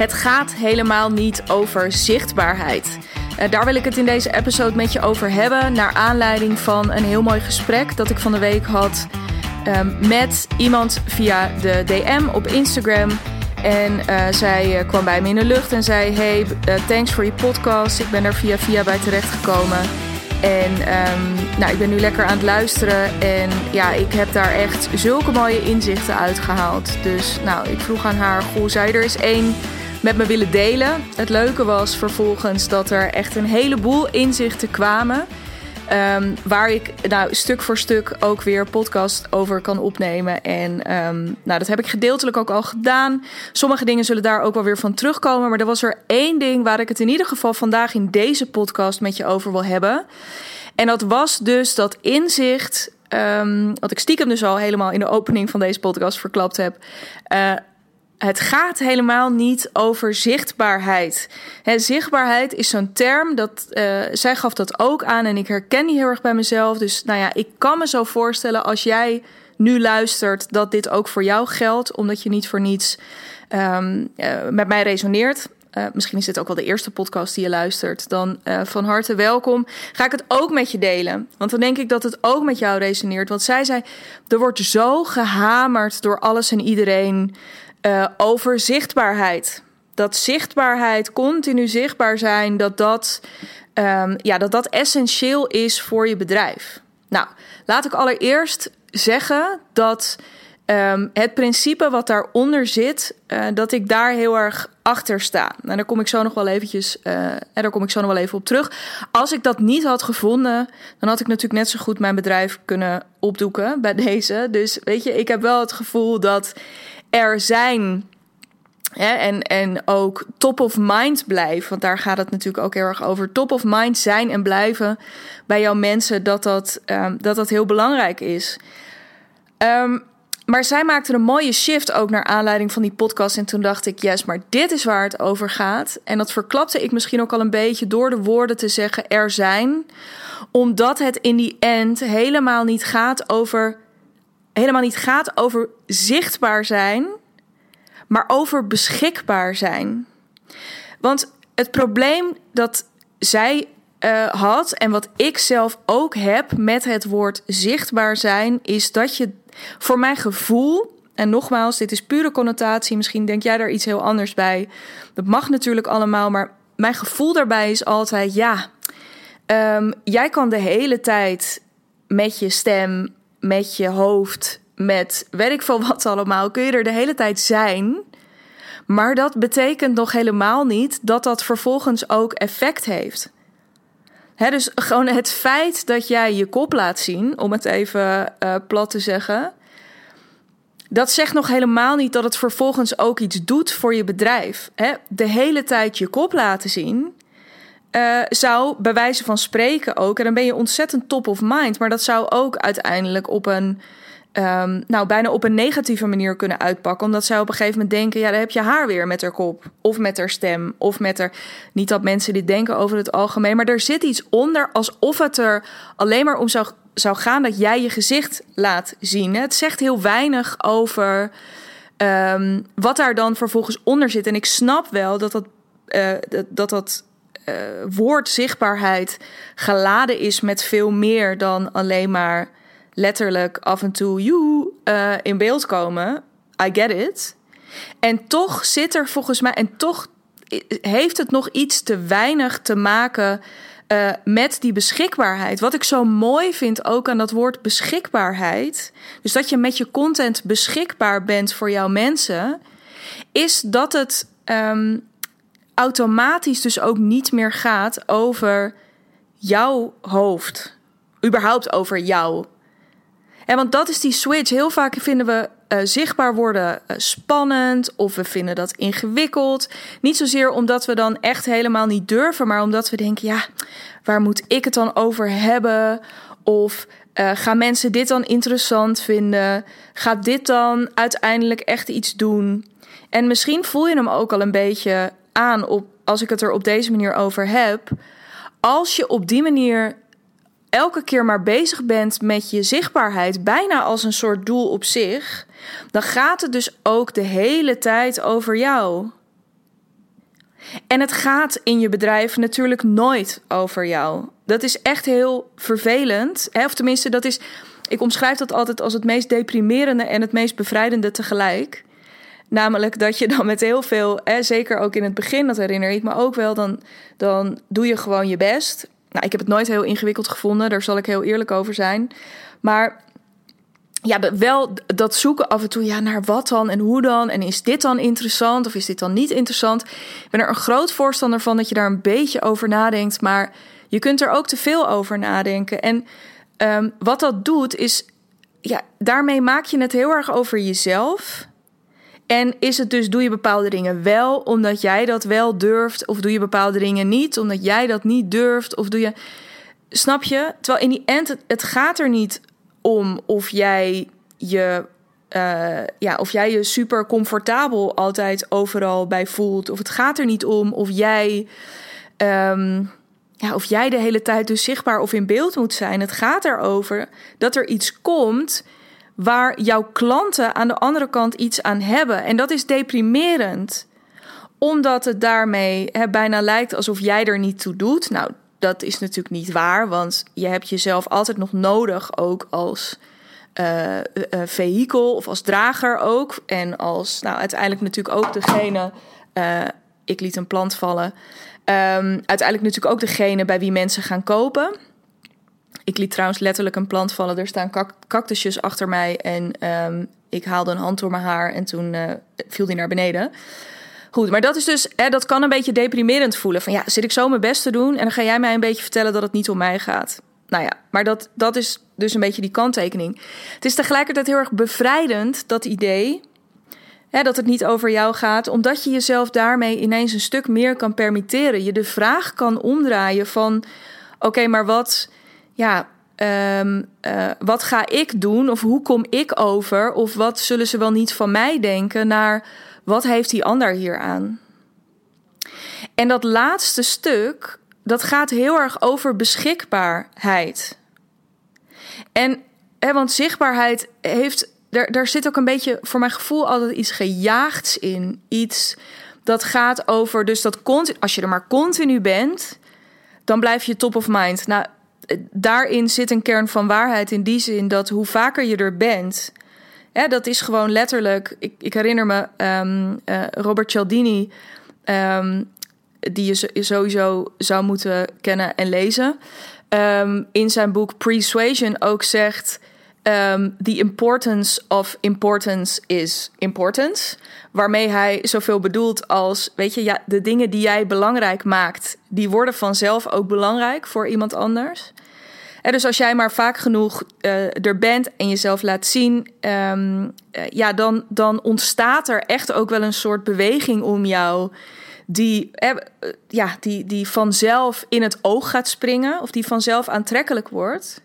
Het gaat helemaal niet over zichtbaarheid. Uh, daar wil ik het in deze episode met je over hebben. Naar aanleiding van een heel mooi gesprek dat ik van de week had um, met iemand via de DM op Instagram. En uh, zij uh, kwam bij me in de lucht en zei: Hey, thanks voor je podcast. Ik ben er via via bij terechtgekomen. En um, nou, ik ben nu lekker aan het luisteren. En ja, ik heb daar echt zulke mooie inzichten uitgehaald. Dus nou, ik vroeg aan haar: Goh, zou je er eens één met me willen delen? Het leuke was vervolgens dat er echt een heleboel inzichten kwamen. Um, waar ik nou, stuk voor stuk ook weer podcast over kan opnemen. En um, nou, dat heb ik gedeeltelijk ook al gedaan. Sommige dingen zullen daar ook wel weer van terugkomen. Maar er was er één ding waar ik het in ieder geval vandaag in deze podcast met je over wil hebben. En dat was dus dat inzicht. Um, wat ik stiekem dus al helemaal in de opening van deze podcast verklapt heb. Uh, het gaat helemaal niet over zichtbaarheid. He, zichtbaarheid is zo'n term dat uh, zij gaf dat ook aan en ik herken die heel erg bij mezelf. Dus nou ja, ik kan me zo voorstellen als jij nu luistert dat dit ook voor jou geldt, omdat je niet voor niets um, uh, met mij resoneert. Uh, misschien is dit ook wel de eerste podcast die je luistert. Dan van harte welkom. Ga ik het ook met je delen. Want dan denk ik dat het ook met jou resoneert. Want zij zei: er wordt zo gehamerd door alles en iedereen. Uh, over zichtbaarheid. Dat zichtbaarheid, continu zichtbaar zijn, dat dat, um, ja, dat dat essentieel is voor je bedrijf. Nou, laat ik allereerst zeggen dat um, het principe wat daaronder zit, uh, dat ik daar heel erg achter sta. Nou, daar kom ik zo nog wel eventjes, uh, en daar kom ik zo nog wel even op terug. Als ik dat niet had gevonden, dan had ik natuurlijk net zo goed mijn bedrijf kunnen opdoeken bij deze. Dus weet je, ik heb wel het gevoel dat er zijn. Hè, en, en ook top of mind blijven. Want daar gaat het natuurlijk ook heel erg over. Top of mind zijn en blijven bij jouw mensen. Dat dat, um, dat, dat heel belangrijk is. Um, maar zij maakte een mooie shift ook naar aanleiding van die podcast. En toen dacht ik, yes, maar dit is waar het over gaat. En dat verklapte ik misschien ook al een beetje door de woorden te zeggen er zijn. Omdat het in die end helemaal niet gaat over helemaal niet gaat over zichtbaar zijn, maar over beschikbaar zijn. Want het probleem dat zij uh, had en wat ik zelf ook heb met het woord zichtbaar zijn, is dat je voor mijn gevoel. En nogmaals, dit is pure connotatie. Misschien denk jij daar iets heel anders bij. Dat mag natuurlijk allemaal, maar mijn gevoel daarbij is altijd: ja, um, jij kan de hele tijd met je stem met je hoofd, met weet ik wat allemaal, kun je er de hele tijd zijn. Maar dat betekent nog helemaal niet dat dat vervolgens ook effect heeft. He, dus gewoon het feit dat jij je kop laat zien, om het even uh, plat te zeggen. Dat zegt nog helemaal niet dat het vervolgens ook iets doet voor je bedrijf. De hele tijd je kop laten zien uh, zou bij wijze van spreken ook, en dan ben je ontzettend top of mind, maar dat zou ook uiteindelijk op een, um, nou bijna op een negatieve manier kunnen uitpakken, omdat zij op een gegeven moment denken, ja, dan heb je haar weer met haar kop, of met haar stem, of met haar, niet dat mensen dit denken over het algemeen, maar er zit iets onder alsof het er alleen maar om zou, zou gaan dat jij je gezicht laat zien. Het zegt heel weinig over um, wat daar dan vervolgens onder zit. En ik snap wel dat dat, uh, dat, dat woord zichtbaarheid geladen is met veel meer dan alleen maar letterlijk af en toe you uh, in beeld komen. I get it. En toch zit er volgens mij, en toch heeft het nog iets te weinig te maken uh, met die beschikbaarheid. Wat ik zo mooi vind ook aan dat woord beschikbaarheid, dus dat je met je content beschikbaar bent voor jouw mensen, is dat het um, automatisch dus ook niet meer gaat over jouw hoofd. Überhaupt over jou. En want dat is die switch. Heel vaak vinden we uh, zichtbaar worden uh, spannend of we vinden dat ingewikkeld. Niet zozeer omdat we dan echt helemaal niet durven, maar omdat we denken: ja, waar moet ik het dan over hebben? Of uh, gaan mensen dit dan interessant vinden? Gaat dit dan uiteindelijk echt iets doen? En misschien voel je hem ook al een beetje aan op, als ik het er op deze manier over heb. Als je op die manier elke keer maar bezig bent met je zichtbaarheid, bijna als een soort doel op zich, dan gaat het dus ook de hele tijd over jou. En het gaat in je bedrijf natuurlijk nooit over jou. Dat is echt heel vervelend. Hè? Of tenminste, dat is. Ik omschrijf dat altijd als het meest deprimerende en het meest bevrijdende tegelijk. Namelijk dat je dan met heel veel, hè, zeker ook in het begin, dat herinner ik me ook wel, dan, dan doe je gewoon je best. Nou, ik heb het nooit heel ingewikkeld gevonden, daar zal ik heel eerlijk over zijn. Maar ja, wel dat zoeken af en toe, ja, naar wat dan en hoe dan? En is dit dan interessant of is dit dan niet interessant? Ik ben er een groot voorstander van dat je daar een beetje over nadenkt, maar je kunt er ook te veel over nadenken. En um, wat dat doet, is, ja, daarmee maak je het heel erg over jezelf. En is het dus, doe je bepaalde dingen wel omdat jij dat wel durft, of doe je bepaalde dingen niet omdat jij dat niet durft, of doe je. Snap je? Terwijl in die end, het, gaat er niet om of jij je. Uh, ja, of jij je super comfortabel altijd overal bij voelt. Of het gaat er niet om of jij. Um, ja, of jij de hele tijd dus zichtbaar of in beeld moet zijn. Het gaat erover dat er iets komt waar jouw klanten aan de andere kant iets aan hebben. En dat is deprimerend, omdat het daarmee bijna lijkt alsof jij er niet toe doet. Nou, dat is natuurlijk niet waar, want je hebt jezelf altijd nog nodig, ook als uh, vehikel of als drager ook. En als, nou, uiteindelijk natuurlijk ook degene. Ik liet een plant vallen. Um, uiteindelijk natuurlijk ook degene bij wie mensen gaan kopen. Ik liet trouwens letterlijk een plant vallen. Er staan cactusjes achter mij. En um, ik haalde een hand door mijn haar en toen uh, viel die naar beneden. Goed, maar dat is dus, dat kan een beetje deprimerend voelen. Van ja, zit ik zo mijn best te doen en dan ga jij mij een beetje vertellen dat het niet om mij gaat. Nou ja, maar dat, dat is dus een beetje die kanttekening. Het is tegelijkertijd heel erg bevrijdend, dat idee. Hè, dat het niet over jou gaat, omdat je jezelf daarmee ineens een stuk meer kan permitteren. Je de vraag kan omdraaien van: oké, maar wat ja, um, uh, wat ga ik doen? Of hoe kom ik over? Of wat zullen ze wel niet van mij denken? Naar wat heeft die ander hier aan? En dat laatste stuk, dat gaat heel erg over beschikbaarheid. En, want zichtbaarheid heeft, daar, daar zit ook een beetje voor mijn gevoel altijd iets gejaagds in. Iets dat gaat over, dus dat als je er maar continu bent, dan blijf je top of mind. Nou, daarin zit een kern van waarheid in die zin dat hoe vaker je er bent, hè, dat is gewoon letterlijk. Ik, ik herinner me um, uh, Robert Cialdini, um, die je sowieso zou moeten kennen en lezen. Um, in zijn boek Persuasion ook zegt. Um, the importance of importance is importance. Waarmee hij zoveel bedoelt als, weet je, ja, de dingen die jij belangrijk maakt, die worden vanzelf ook belangrijk voor iemand anders. Dus als jij maar vaak genoeg uh, er bent en jezelf laat zien, um, uh, ja, dan, dan ontstaat er echt ook wel een soort beweging om jou. Die, uh, ja, die, die vanzelf in het oog gaat springen of die vanzelf aantrekkelijk wordt.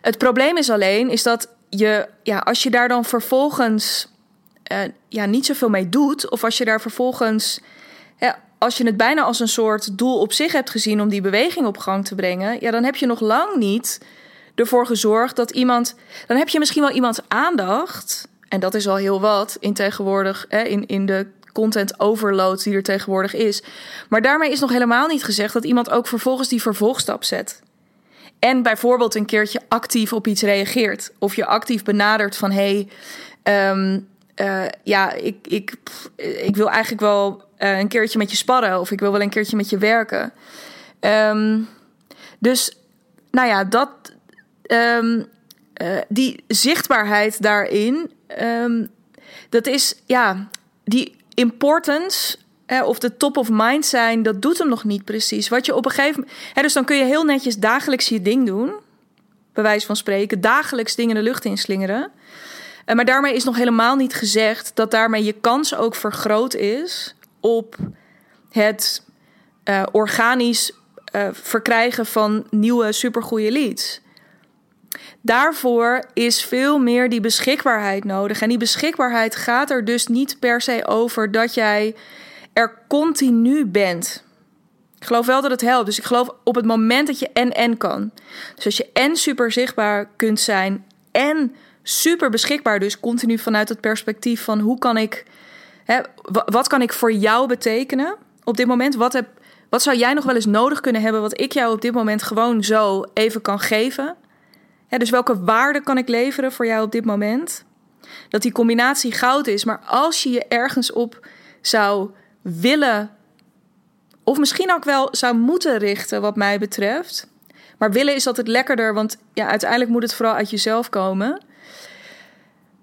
Het probleem is alleen is dat je, ja, als je daar dan vervolgens ja, niet zoveel mee doet, of als je daar vervolgens als je het bijna als een soort doel op zich hebt gezien om die beweging op gang te brengen, ja, dan heb je nog lang niet ervoor gezorgd dat iemand. Dan heb je misschien wel iemands aandacht. En dat is al heel wat in tegenwoordig, hè, in, in de content overload die er tegenwoordig is. Maar daarmee is nog helemaal niet gezegd dat iemand ook vervolgens die vervolgstap zet. En bijvoorbeeld een keertje actief op iets reageert. Of je actief benadert van hé, hey, um, uh, ja, ik, ik, ik wil eigenlijk wel uh, een keertje met je sparren of ik wil wel een keertje met je werken. Um, dus, nou ja, dat, um, uh, die zichtbaarheid daarin, um, dat is, ja, die importance uh, of de top of mind zijn, dat doet hem nog niet precies. Wat je op een gegeven moment, hè, dus dan kun je heel netjes dagelijks je ding doen, bij wijze van spreken, dagelijks dingen de lucht inslingeren. Uh, maar daarmee is nog helemaal niet gezegd dat daarmee je kans ook vergroot is op het uh, organisch uh, verkrijgen van nieuwe supergoeie leads. Daarvoor is veel meer die beschikbaarheid nodig. En die beschikbaarheid gaat er dus niet per se over dat jij er continu bent. Ik geloof wel dat het helpt. Dus ik geloof op het moment dat je en-en kan. Dus als je en super zichtbaar kunt zijn en super beschikbaar, dus continu vanuit het perspectief van hoe kan ik Hè, wat kan ik voor jou betekenen? op dit moment? Wat, heb, wat zou jij nog wel eens nodig kunnen hebben wat ik jou op dit moment gewoon zo even kan geven? dus welke waarde kan ik leveren voor jou op dit moment? Dat die combinatie goud is, maar als je je ergens op zou willen, of misschien ook wel zou moeten richten, wat mij betreft. Maar willen is altijd lekkerder, want ja, uiteindelijk moet het vooral uit jezelf komen.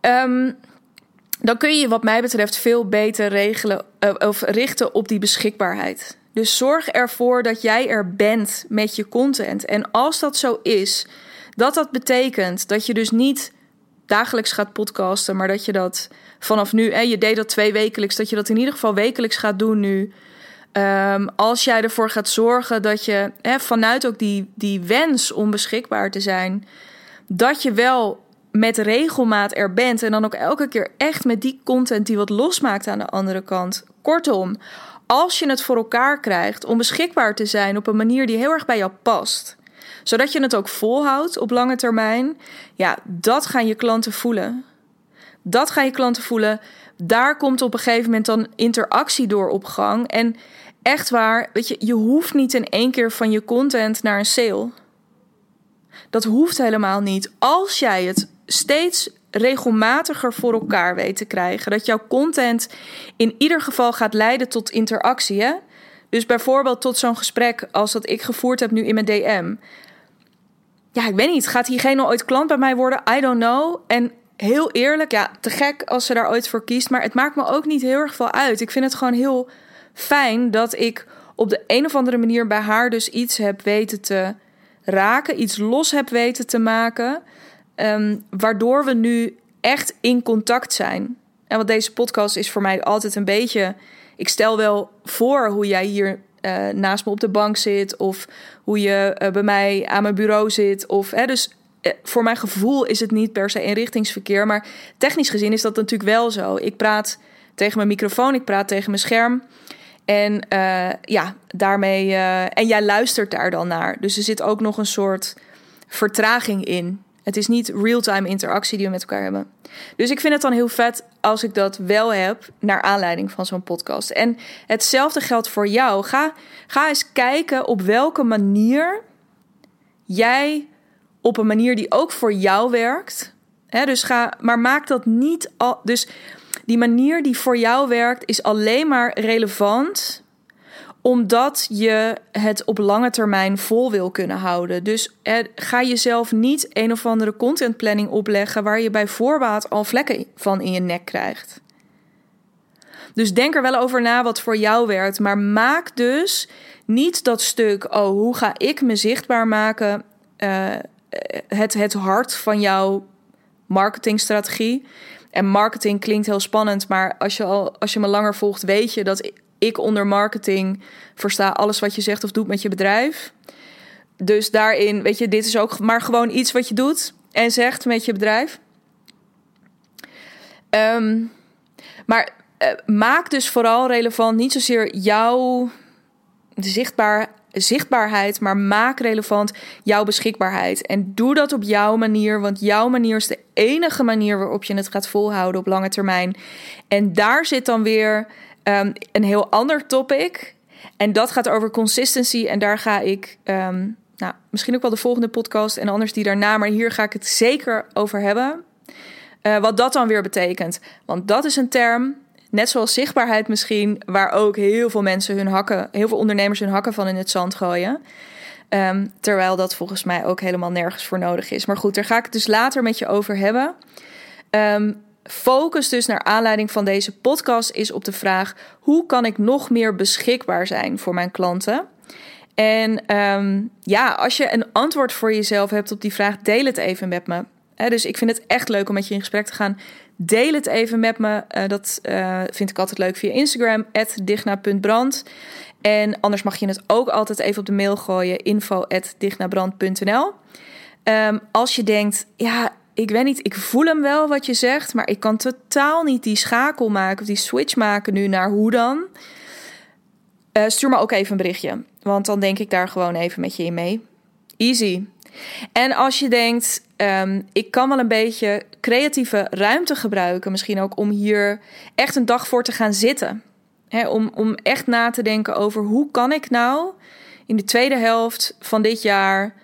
Um, dan kun je wat mij betreft veel beter regelen uh, of richten op die beschikbaarheid. Dus zorg ervoor dat jij er bent met je content. En als dat zo is, dat dat betekent dat je dus niet dagelijks gaat podcasten, maar dat je dat vanaf nu, en je deed dat twee wekelijks, dat je dat in ieder geval wekelijks gaat doen nu. Um, als jij ervoor gaat zorgen dat je hè, vanuit ook die, die wens om beschikbaar te zijn, dat je wel met regelmaat er bent en dan ook elke keer echt met die content die wat losmaakt aan de andere kant. Kortom, als je het voor elkaar krijgt om beschikbaar te zijn op een manier die heel erg bij jou past, zodat je het ook volhoudt op lange termijn, ja, dat gaan je klanten voelen. Dat gaan je klanten voelen. Daar komt op een gegeven moment dan interactie door op gang. En echt waar, weet je, je hoeft niet in één keer van je content naar een sale. Dat hoeft helemaal niet. Als jij het steeds regelmatiger voor elkaar weet te krijgen. Dat jouw content in ieder geval gaat leiden tot interactie. Hè? Dus bijvoorbeeld tot zo'n gesprek als dat ik gevoerd heb nu in mijn DM. Ja, ik weet niet. Gaat diegene ooit klant bij mij worden? I don't know. En heel eerlijk, ja, te gek als ze daar ooit voor kiest. Maar het maakt me ook niet heel erg veel uit. Ik vind het gewoon heel fijn dat ik op de een of andere manier bij haar dus iets heb weten te raken. Iets los heb weten te maken. Ehm, waardoor we nu echt in contact zijn. En want deze podcast is voor mij altijd een beetje. Ik stel wel voor hoe jij hier uh, naast me op de bank zit. Of hoe je uh, bij mij aan mijn bureau zit. Of, hè, dus uh, voor mijn gevoel is het niet per se inrichtingsverkeer. Maar technisch gezien is dat natuurlijk wel zo. Ik praat tegen mijn microfoon, ik praat tegen mijn scherm. En ja, daarmee. en jij luistert daar dan naar. Dus er zit ook nog een soort vertraging in. Het is niet real-time interactie die we met elkaar hebben. Dus ik vind het dan heel vet als ik dat wel heb naar aanleiding van zo'n podcast. En hetzelfde geldt voor jou. Ga, ga eens kijken op welke manier jij op een manier die ook voor jou werkt. Hè, dus ga, maar maak dat niet al. Dus die manier die voor jou werkt, is alleen maar relevant omdat je het op lange termijn vol wil kunnen houden. Dus ga jezelf niet een of andere contentplanning opleggen waar je bij voorbaat al vlekken van in je nek krijgt. Dus denk er wel over na wat voor jou werkt. Maar maak dus niet dat stuk, oh, hoe ga ik me zichtbaar maken? Uh, het, het hart van jouw marketingstrategie. En marketing klinkt heel spannend, maar als je, al, als je me langer volgt, weet je dat ik onder marketing versta alles wat je zegt of doet met je bedrijf. Dus daarin, weet je, dit is ook maar gewoon iets wat je doet en zegt met je bedrijf. Um, maar uh, maak dus vooral relevant niet zozeer jouw zichtbaar, zichtbaarheid, maar maak relevant jouw beschikbaarheid. En doe dat op jouw manier, want jouw manier is de enige manier waarop je het gaat volhouden op lange termijn. En daar zit dan weer um, een heel ander topic. En dat gaat over consistency. En daar ga ik, um, nou, misschien ook wel de volgende podcast en anders die daarna. Maar hier ga ik het zeker over hebben. Uh, wat dat dan weer betekent. Want dat is een term, net zoals zichtbaarheid misschien, waar ook heel veel mensen hun hakken, heel veel ondernemers hun hakken van in het zand gooien. Um, terwijl dat volgens mij ook helemaal nergens voor nodig is. Maar goed, daar ga ik het dus later met je over hebben. Um, focus dus naar aanleiding van deze podcast is op de vraag: hoe kan ik nog meer beschikbaar zijn voor mijn klanten? En um, ja, als je een antwoord voor jezelf hebt op die vraag, deel het even met me. dus ik vind het echt leuk om met je in gesprek te gaan. Deel het even met me. Uh, dat uh, vind ik altijd leuk via Instagram, digna.brand. En anders mag je het ook altijd even op de mail gooien, info.dignabrand.nl. Um, ehm, als je denkt, ja, ik weet niet, ik voel hem wel wat je zegt, maar ik kan totaal niet die schakel maken of die switch maken nu naar hoe dan. Uh, stuur me ook even een berichtje, want dan denk ik daar gewoon even met je in mee. Easy. En als je denkt, um, ik kan wel een beetje creatieve ruimte gebruiken, misschien ook om hier echt een dag voor te gaan zitten. om, om echt na te denken over hoe kan ik nou in de tweede helft van dit jaar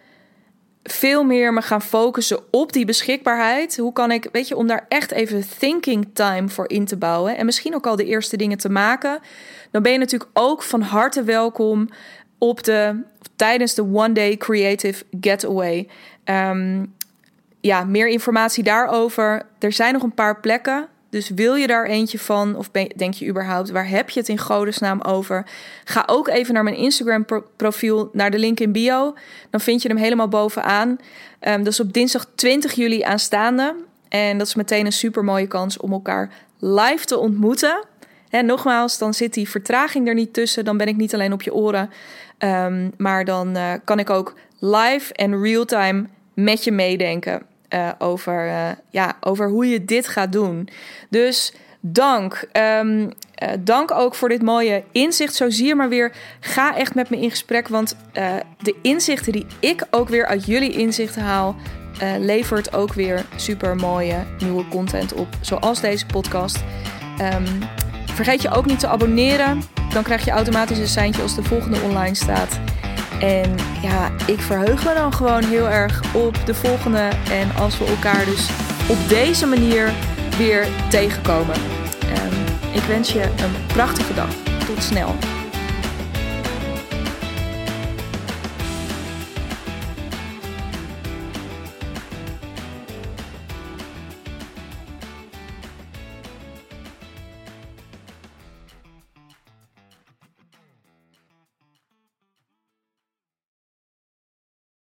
veel meer me gaan focussen op die beschikbaarheid. Hoe kan ik, weet je, om daar echt even thinking time voor in te bouwen en misschien ook al de eerste dingen te maken. Dan ben je natuurlijk ook van harte welkom op de tijdens de One Day Creative Getaway. Um, ja, meer informatie daarover. Er zijn nog een paar plekken. Dus wil je daar eentje van? Of denk je überhaupt, waar heb je het in godesnaam over? Ga ook even naar mijn Instagram profiel, naar de link in bio. Dan vind je hem helemaal bovenaan. Um, dat is op dinsdag 20 juli aanstaande. En dat is meteen een super mooie kans om elkaar live te ontmoeten. En nogmaals, dan zit die vertraging er niet tussen. Dan ben ik niet alleen op je oren. Um, maar dan uh, kan ik ook live en real-time met je meedenken. Uh, over, uh, ja, over hoe je dit gaat doen. Dus dank. Um, uh, dank ook voor dit mooie inzicht. Zo zie je maar weer. Ga echt met me in gesprek. Want de inzichten die ik ook weer uit jullie inzichten haal. levert ook weer super mooie nieuwe content op. Zoals deze podcast. Um, vergeet je ook niet te abonneren. Dan krijg je automatisch een seintje als de volgende online staat. En ja, ik verheug me dan gewoon heel erg op de volgende. En als we elkaar dus op deze manier weer tegenkomen. Um, ik wens je een prachtige dag. Tot snel.